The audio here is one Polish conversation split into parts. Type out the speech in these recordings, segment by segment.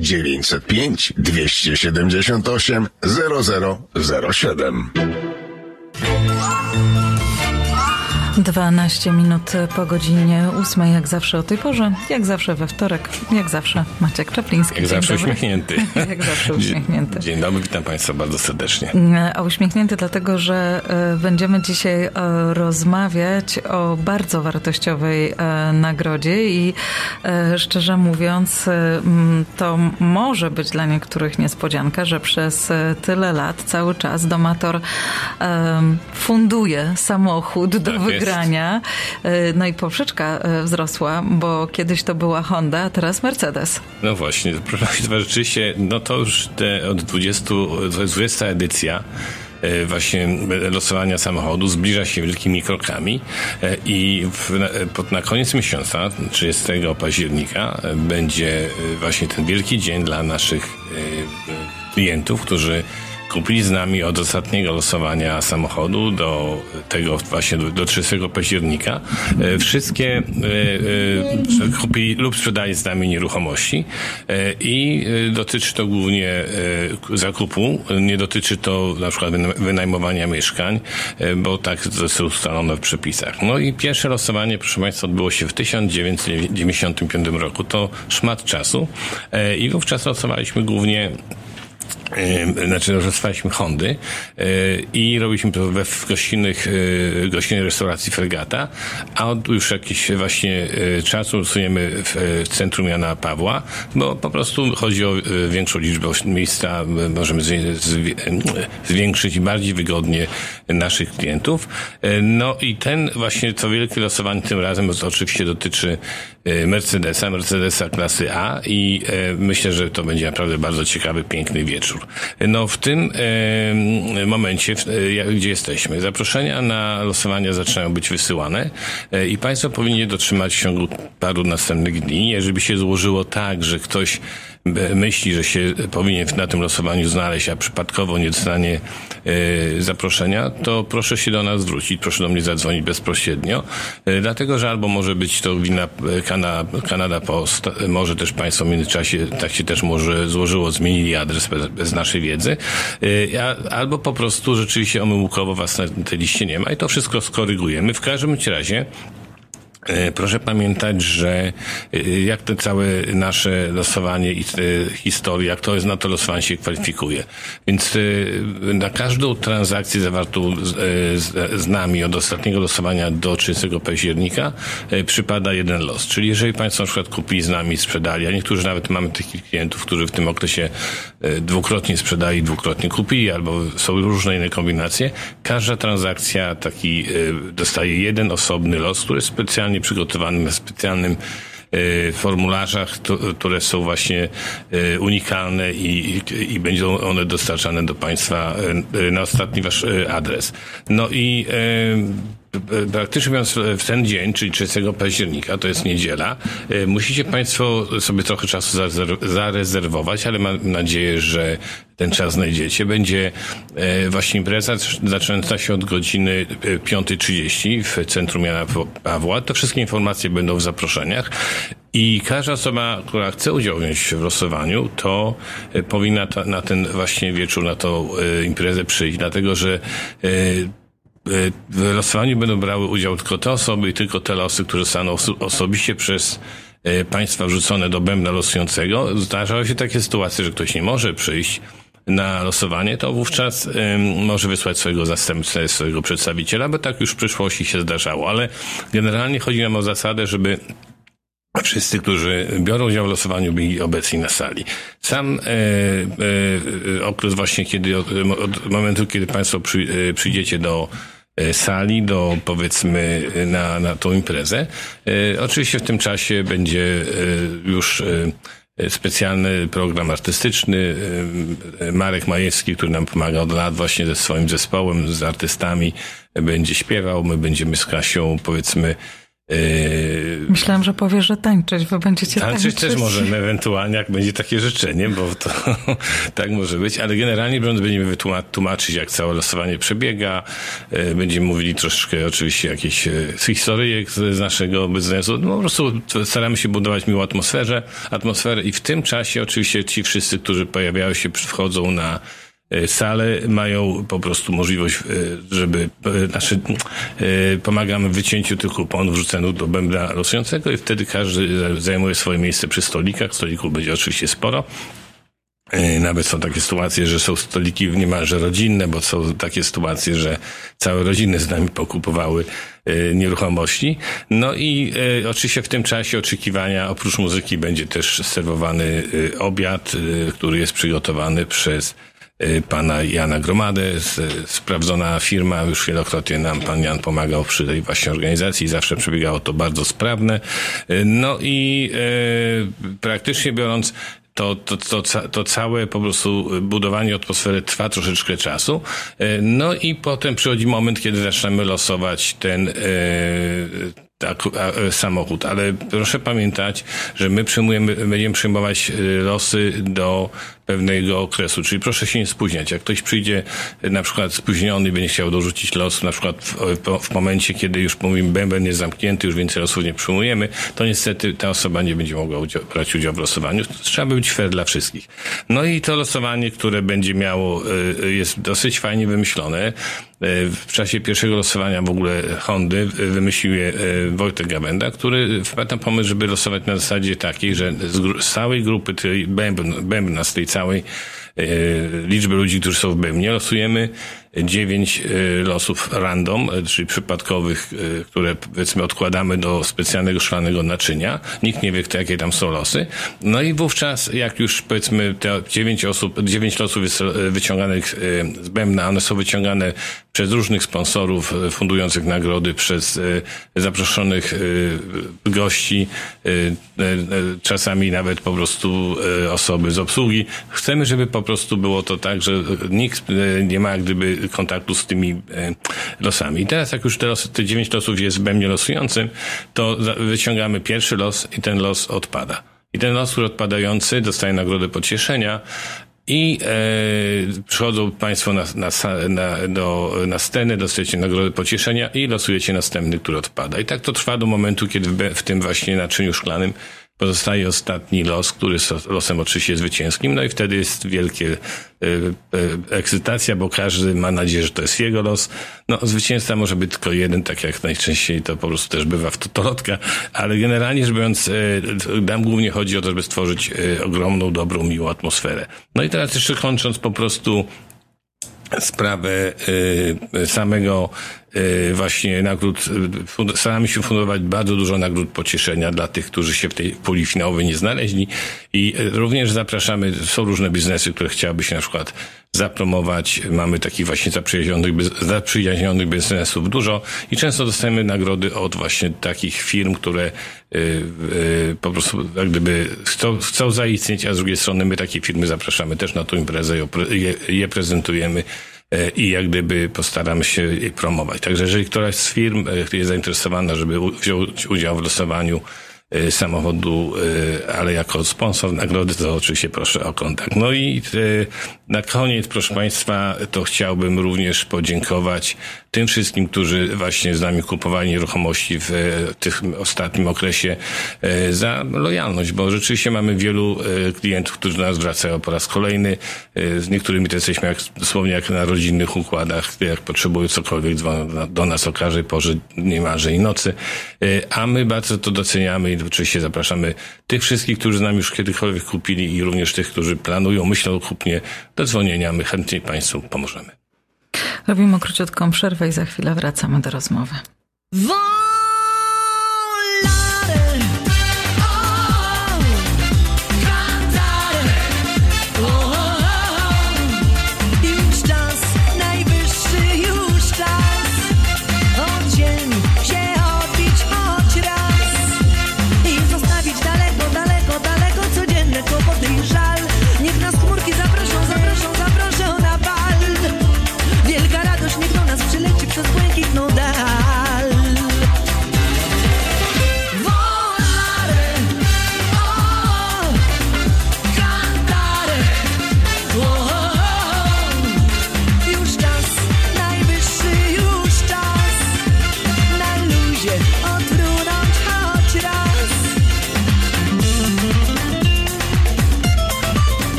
905 278 0007. 12 minut po godzinie 8, jak zawsze o tej porze, jak zawsze we wtorek, jak zawsze Maciek Czapliński. Jak Dzień zawsze dobry. uśmiechnięty. jak zawsze uśmiechnięty. Dzień dobry, witam Państwa bardzo serdecznie. A uśmiechnięty dlatego, że e, będziemy dzisiaj e, rozmawiać o bardzo wartościowej e, nagrodzie i szczerze mówiąc to może być dla niektórych niespodzianka, że przez tyle lat cały czas domator funduje samochód do Tak wygrania. E, No i poprzeczka e, wzrosła, bo kiedyś to była Honda, a teraz Mercedes. No właśnie, proszę Państwa, rzeczywiście, no to już te od 20, to jest 20 edycja e, właśnie losowania samochodu zbliża się wielkimi krokami i w, pod, na koniec miesiąca, 30 października, będzie właśnie ten wielki dzień dla naszych klientów, którzy kupili z nami od ostatniego losowania samochodu do tego właśnie do, do 30 października. E, wszystkie e, e, kupili lub sprzedali z nami nieruchomości i dotyczy to głównie zakupu, nie dotyczy to na przykład wyna- wynajmowania mieszkań, bo tak zostało ustalone w przepisach. No i pierwsze losowanie, proszę Państwa, odbyło się w 1995 roku. To szmat czasu i wówczas losowaliśmy głównie znaczy rozstawaliśmy Hondy e, i robiliśmy to we w gościnnych, e, gościnnej restauracji Fregata, a od już jakiś właśnie e, czasu losujemy w, centrum Jana Pawła, bo po prostu chodzi o e, większą liczbę miejsca, e, możemy e, zwiększyć bardziej wygodnie naszych klientów. E, No i ten właśnie co wielkie losowanie tym razem oczywiście dotyczy e, Mercedesa, Mercedesa klasy A i e, myślę, że to będzie naprawdę bardzo ciekawy, piękny wieczór. No w tym momencie, e, gdzie jesteśmy, zaproszenia na losowania zaczynają być wysyłane e, i Państwo powinni dotrzymać w ciągu paru następnych dni. Jeżeli się złożyło tak, że ktoś myśli, że się powinien na tym losowaniu znaleźć, a przypadkowo nie dostanie e, zaproszenia, to proszę się do nas zwrócić, proszę do mnie zadzwonić bezpośrednio, e, dlatego, że albo może być to wina e, Kana, Kanada Post, e, może też Państwo w międzyczasie, tak się też może złożyło, zmienili adres bez, bez naszej wiedzy, e, albo po prostu rzeczywiście omyłkowo Was na tej liście nie ma i to wszystko skorygujemy. W każdym razie E, Proszę pamiętać, że e, jak te całe nasze losowanie i e, historia, jak to jest na to losowanie się kwalifikuje. Więc e, na każdą transakcję zawartą z, e, nami od ostatniego losowania do 30 października e, przypada jeden los. Czyli jeżeli Państwo na przykład kupili z nami, sprzedali, a niektórzy nawet mamy takich klientów, którzy w tym okresie e, dwukrotnie sprzedali, dwukrotnie kupili, albo są różne inne kombinacje, każda transakcja taki e, dostaje jeden osobny los, który jest specjalnie przygotowany na specjalnym e, formularzach, które są właśnie e, unikalne i, i, będą one dostarczane do Państwa e, na ostatni Wasz adres. No i praktycznie mówiąc w ten dzień, czyli 30 października, to jest niedziela, e, musicie Państwo sobie trochę czasu zarezerw- zarezerwować, ale mam nadzieję, że ten czas znajdziecie. Będzie e, właśnie impreza zaczynająca się od godziny e, 5.30 w centrum Jana Pawła. To wszystkie informacje będą w zaproszeniach. I każda osoba, która chce udział wziąć w losowaniu, to e, powinna ta, na ten właśnie wieczór, na tą e, imprezę przyjść, dlatego że e, w losowaniu będą brały udział tylko te osoby i tylko te losy, które zostaną oso- osobiście przez e, państwa wrzucone do bębna losującego. Zdarzały się takie sytuacje, że ktoś nie może przyjść na losowanie, to wówczas może wysłać swojego zastępcę, swojego przedstawiciela, bo tak już w przyszłości się zdarzało. Ale generalnie chodzi nam o zasadę, żeby wszyscy, którzy biorą udział w losowaniu, byli obecni na sali. Sam e, e, okres właśnie, kiedy od, od momentu, kiedy Państwo przy, e, przyjdziecie do e, sali, do powiedzmy e, na, na tą imprezę. E, oczywiście w tym czasie będzie e, już e, specjalny program artystyczny. e, Marek Majewski, który nam pomaga od lat właśnie ze swoim zespołem, z artystami, będzie śpiewał. My będziemy z Kasią, powiedzmy, Yy, Myślałem, że powiesz, że tańczyć, wy będziecie tańczyć. Tańczyć też możemy ewentualnie, jak będzie takie życzenie, bo to tak może być, ale generalnie będziemy tłumaczyć, jak całe losowanie przebiega. Yy, będziemy mówili troszeczkę oczywiście jakieś yy, historyjek z naszego biznesu. No, po prostu staramy się budować miłą atmosferę, atmosferę i w tym czasie oczywiście ci wszyscy, którzy pojawiają się, wchodzą na sale mają po prostu możliwość, e, żeby, e, znaczy, pomagamy w wycięciu tych kuponów wrzuconych do bębna losującego i wtedy każdy zajmuje swoje miejsce przy stolikach. Stolików będzie oczywiście sporo. Nawet są takie sytuacje, że są stoliki niemalże rodzinne, bo są takie sytuacje, że całe rodziny z nami pokupowały nieruchomości. No i e, oczywiście w tym czasie oczekiwania oprócz muzyki będzie też serwowany obiad, który jest przygotowany przez pana Jana Gromadę, sprawdzona firma, już wielokrotnie nam pan Jan pomagał przy tej właśnie organizacji, zawsze przebiegało to bardzo sprawne. Y, no i e, praktycznie biorąc, to, to, to, to całe po prostu budowanie atmosfery trwa troszeczkę czasu. No i potem przychodzi moment, kiedy zaczynamy losować ten, tak, samochód, ale proszę pamiętać, że my przyjmujemy, będziemy przyjmować losy do pewnego okresu, czyli proszę się nie spóźniać. Jak ktoś przyjdzie na przykład spóźniony będzie chciał dorzucić los, na przykład w, w momencie, kiedy już mówimy, bęben jest zamknięty, już więcej losów nie przyjmujemy, to niestety ta osoba nie będzie mogła udział, brać udziału w losowaniu. Trzeba być fair dla wszystkich. No i to losowanie, które będzie miało, jest dosyć fajnie wymyślone. W czasie pierwszego losowania w ogóle Hondy wymyślił je Wojtek Gawenda, który wpadł na pomysł, żeby losować na zasadzie takiej, że z, całej grupy tej bębna, z tej całej e, liczby ludzi, którzy są w bębnie, losujemy dziewięć e, losów random, e, czyli przypadkowych, e, które powiedzmy odkładamy do specjalnego szklanego naczynia. Nikt nie wie, kto, jakie tam są losy. No i wówczas, jak już powiedzmy te dziewięć osób, dziewięć losów jest wyciąganych z bębna, one są wyciągane przez różnych sponsorów fundujących nagrody, przez zaproszonych gości, czasami nawet po prostu osoby z obsługi. Chcemy, żeby po prostu było to tak, że nikt nie ma gdyby kontaktu z tymi e, losami. I teraz jak już te, losy, te 9 losów jest we mnie losującym, to wyciągamy pierwszy los i ten los odpada. I ten los, odpadający dostaje nagrodę pocieszenia, i e, przychodzą Państwo na, na, na, do, na scenę, dostajecie nagrodę pocieszenia i losujecie następny, który odpada. I tak to trwa do momentu, kiedy w, w tym właśnie naczyniu szklanym Pozostaje ostatni los, który losem oczywiście zwycięskim, no i wtedy jest wielkie y, y, ekscytacja, bo każdy ma nadzieję, że to jest jego los. No, zwycięzca może być tylko jeden, tak jak najczęściej to po prostu też bywa w totolotka, ale generalnie rzecz biorąc, nam głównie chodzi o to, żeby stworzyć ogromną, dobrą, miłą atmosferę. No i teraz jeszcze kończąc po prostu sprawę samego E, właśnie nagród, e, staramy się fundować bardzo dużo nagród pocieszenia dla tych, którzy się w tej puli finałowej nie znaleźli i e, również zapraszamy, są różne biznesy, które chciałyby się na przykład zapromować. Mamy takich właśnie zaprzyjaźnionych, zaprzyjaźnionych biznesów dużo i często dostajemy nagrody od właśnie takich firm, które po prostu jak gdyby chcą, chcą zaistnieć, a z drugiej strony my takie firmy zapraszamy też na tą imprezę, je, je prezentujemy E, i jak gdyby postaramy się promować. Także jeżeli któraś z firm e, jest zainteresowana, żeby wziąć udział w losowaniu e, samochodu, ale jako sponsor nagrody, to oczywiście proszę o kontakt. No i na koniec, proszę Państwa, to chciałbym również podziękować tym wszystkim, którzy właśnie z nami kupowali nieruchomości w tym ostatnim okresie za lojalność, bo rzeczywiście mamy wielu klientów, którzy do nas wracają po raz kolejny. Z niektórymi to jesteśmy jak, dosłownie jak na rodzinnych układach, jak potrzebują cokolwiek do nas o każdej porze niemalże i nocy. A my bardzo to doceniamy i oczywiście zapraszamy tych wszystkich, którzy z nami już kiedykolwiek kupili i również tych, którzy planują, myślą o kupnie, do dzwonienia. My chętnie Państwu pomożemy. Robimy króciutką przerwę i za chwilę wracamy do rozmowy.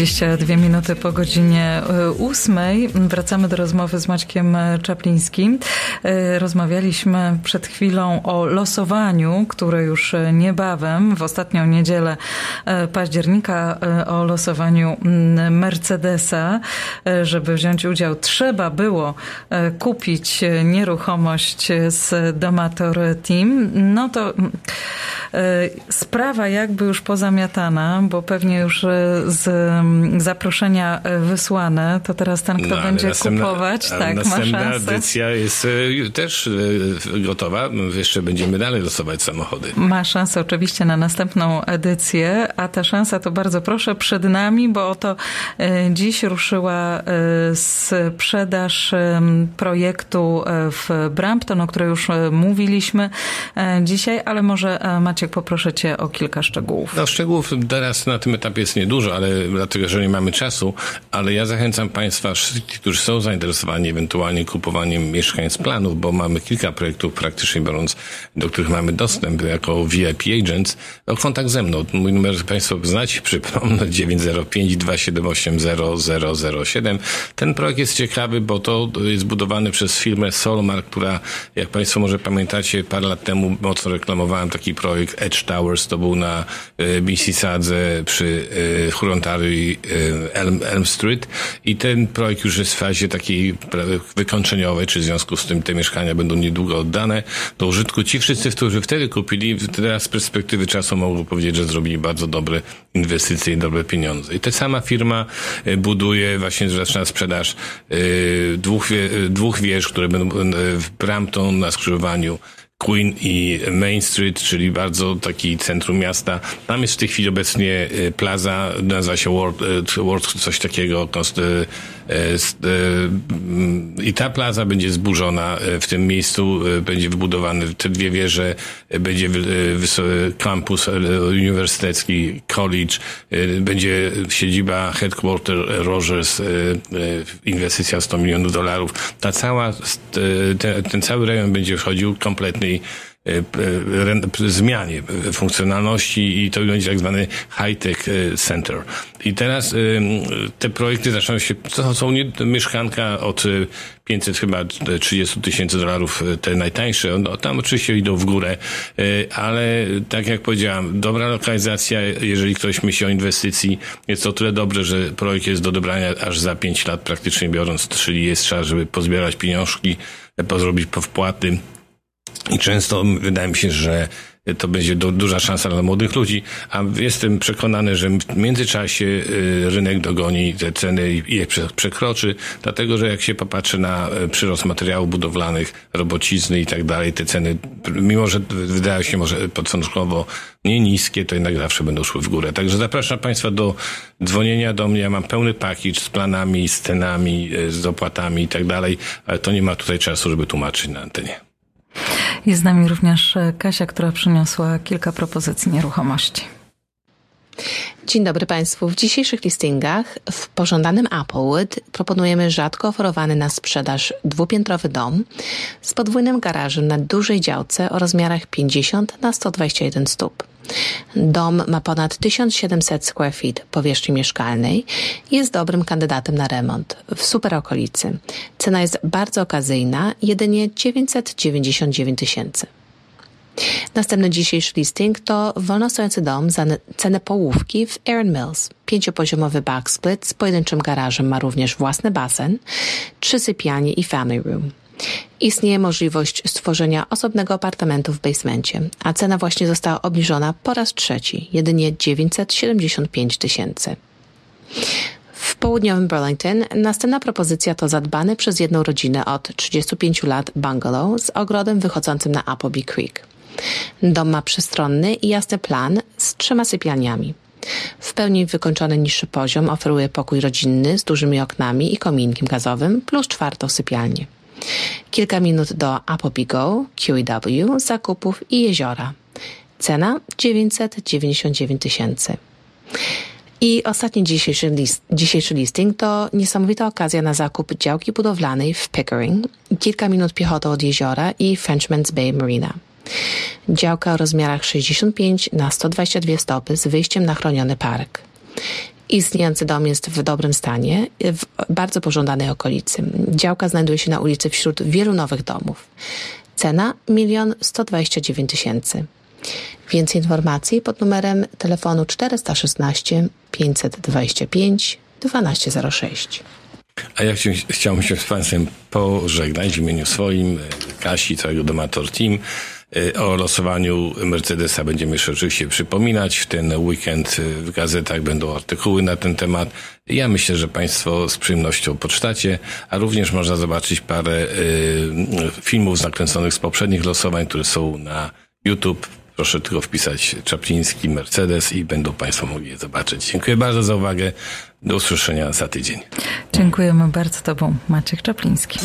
22 minuty po godzinie 8. Wracamy do rozmowy z Maćkiem Czaplińskim. Rozmawialiśmy przed chwilą o losowaniu, które już niebawem, w ostatnią niedzielę października, o losowaniu Mercedesa. Żeby wziąć udział, trzeba było kupić nieruchomość z Domator Team. No to sprawa jakby już pozamiatana, bo pewnie już z zaproszenia wysłane, to teraz ten, kto no, będzie następna, kupować, tak, ma szansę. Edycja jest e, też e, gotowa. Jeszcze będziemy dalej losować samochody. Ma szansę oczywiście na następną edycję, a ta szansa to bardzo proszę przed nami, bo oto e, dziś ruszyła sprzedaż projektu w Brampton, o której już mówiliśmy dzisiaj, ale może Maciek poproszę Cię o kilka szczegółów. No szczegółów teraz na tym etapie jest niedużo, ale dlatego, że nie mamy czasu, ale ja zachęcam Państwa, wszystkich, którzy są zainteresowani ewentualnie kupowaniem mieszkań z planów, bo mamy kilka projektów praktycznie biorąc, do których mamy dostęp jako VIP Agents, o kontakt ze mną. Mój numer Państwo znacie, przypomnę 905 278 0007. Ten projekt jest ciekawy, bo to jest budowany przez firmę Solmar, która, jak Państwo może pamiętacie, parę lat temu mocno reklamowałem taki projekt Edge Towers, to był na e, BC Sadze przy e, E, Elm, Elm Street i ten projekt już jest w fazie takiej wykończeniowej, czy w związku z tym te mieszkania będą niedługo oddane do użytku. Ci wszyscy, którzy wtedy kupili, teraz z perspektywy czasu mogą powiedzieć, że zrobili bardzo dobre inwestycje i dobre pieniądze. I ta sama firma buduje, właśnie zaczyna sprzedaż dwóch, dwóch wież, które będą w Brampton na skrzyżowaniu Queen i Main Street, czyli bardzo taki centrum miasta. Tam jest w tej chwili obecnie y, plaza, nazywa się World, y, World coś takiego, y, i ta plaza będzie zburzona. W tym miejscu będzie wybudowany te dwie wieże, będzie kampus uniwersytecki, college, będzie siedziba headquarter Rogers, inwestycja 100 milionów dolarów. Ta cała, ten, cały rejon będzie wchodził kompletny E, e, zmianie funkcjonalności i to będzie tak zwany high-tech e, center. I teraz te projekty zaczynają się, to są nie, mieszkanka od 500 chyba 30 tysięcy dolarów, te najtańsze, no, tam oczywiście idą w górę, ale tak jak powiedziałam, dobra lokalizacja, jeżeli ktoś myśli o inwestycji, jest to tyle dobre, że projekt jest do dobrania aż za 5 lat praktycznie biorąc, czyli jest trzeba, żeby pozbierać pieniążki, pozrobić wpłaty, i często wydaje mi się, że to będzie du duża szansa dla młodych ludzi, a jestem przekonany, że w międzyczasie y, rynek dogoni te ceny i je przekroczy, dlatego że jak się popatrzy na y, przyrost materiałów budowlanych, robocizny i tak dalej, te ceny, mimo że wydają się może początkowo nie niskie, to jednak zawsze będą szły w górę. Także zapraszam Państwa do dzwonienia do mnie. Ja mam pełny pakiet z planami, z cenami, y, z opłatami i tak dalej, ale to nie ma tutaj czasu, żeby tłumaczyć na antenie. Jest z nami również Kasia, która przyniosła kilka propozycji nieruchomości. Dzień dobry Państwu. W dzisiejszych listingach w pożądanym Applewood proponujemy rzadko oferowany na sprzedaż dwupiętrowy dom z podwójnym garażem na dużej działce o rozmiarach 50 na 121 stóp. Dom ma ponad 1700 square feet powierzchni mieszkalnej i jest dobrym kandydatem na remont w super okolicy. Cena jest bardzo okazyjna, jedynie 999 tysięcy. Następny dzisiejszy listing to wolno stojący dom za cenę połówki w Erin Mills. Pięciopoziomowy backsplit z pojedynczym garażem ma również własny basen, trzy sypialnie i family room. Istnieje możliwość stworzenia osobnego apartamentu w basemencie, a cena właśnie została obniżona po raz trzeci, jedynie 975 tysięcy. W południowym Burlington następna propozycja to zadbany przez jedną rodzinę od 35 lat bungalow z ogrodem wychodzącym na Appleby Creek. Dom ma przestronny i jasny plan z trzema sypialniami. W pełni wykończony niższy poziom oferuje pokój rodzinny z dużymi oknami i kominkiem gazowym plus czwartą sypialnię. Kilka minut do Appleby Go, QEW, zakupów i jeziora. Cena 999 tysięcy. I ostatni dzisiejszy, list, dzisiejszy listing to niesamowita okazja na zakup działki budowlanej w Pickering, kilka minut piechotą od jeziora i Frenchman's Bay Marina. Działka o rozmiarach 65 na 122 stopy z wyjściem na chroniony park. Istniejący dom jest w dobrym stanie, w bardzo pożądanej okolicy. Działka znajduje się na ulicy wśród wielu nowych domów. Cena 1 129 tysięcy. Więcej informacji pod numerem telefonu 416 525 1206. A ja chci- chciałbym się z Państwem pożegnać w imieniu swoim, Kasi, całego Domator Team. E, O losowaniu Mercedesa będziemy jeszcze oczywiście przypominać. W ten weekend e, w gazetach będą artykuły na ten temat. Ja myślę, że Państwo z przyjemnością poczytacie, a również można zobaczyć parę e, filmów nakręconych z poprzednich losowań, które są na YouTube. Proszę tylko wpisać Czapliński Mercedes i będą Państwo mogli je zobaczyć. Dziękuję bardzo za uwagę. Do usłyszenia za tydzień. Dziękujemy bardzo Tobą, Maciek Czapliński.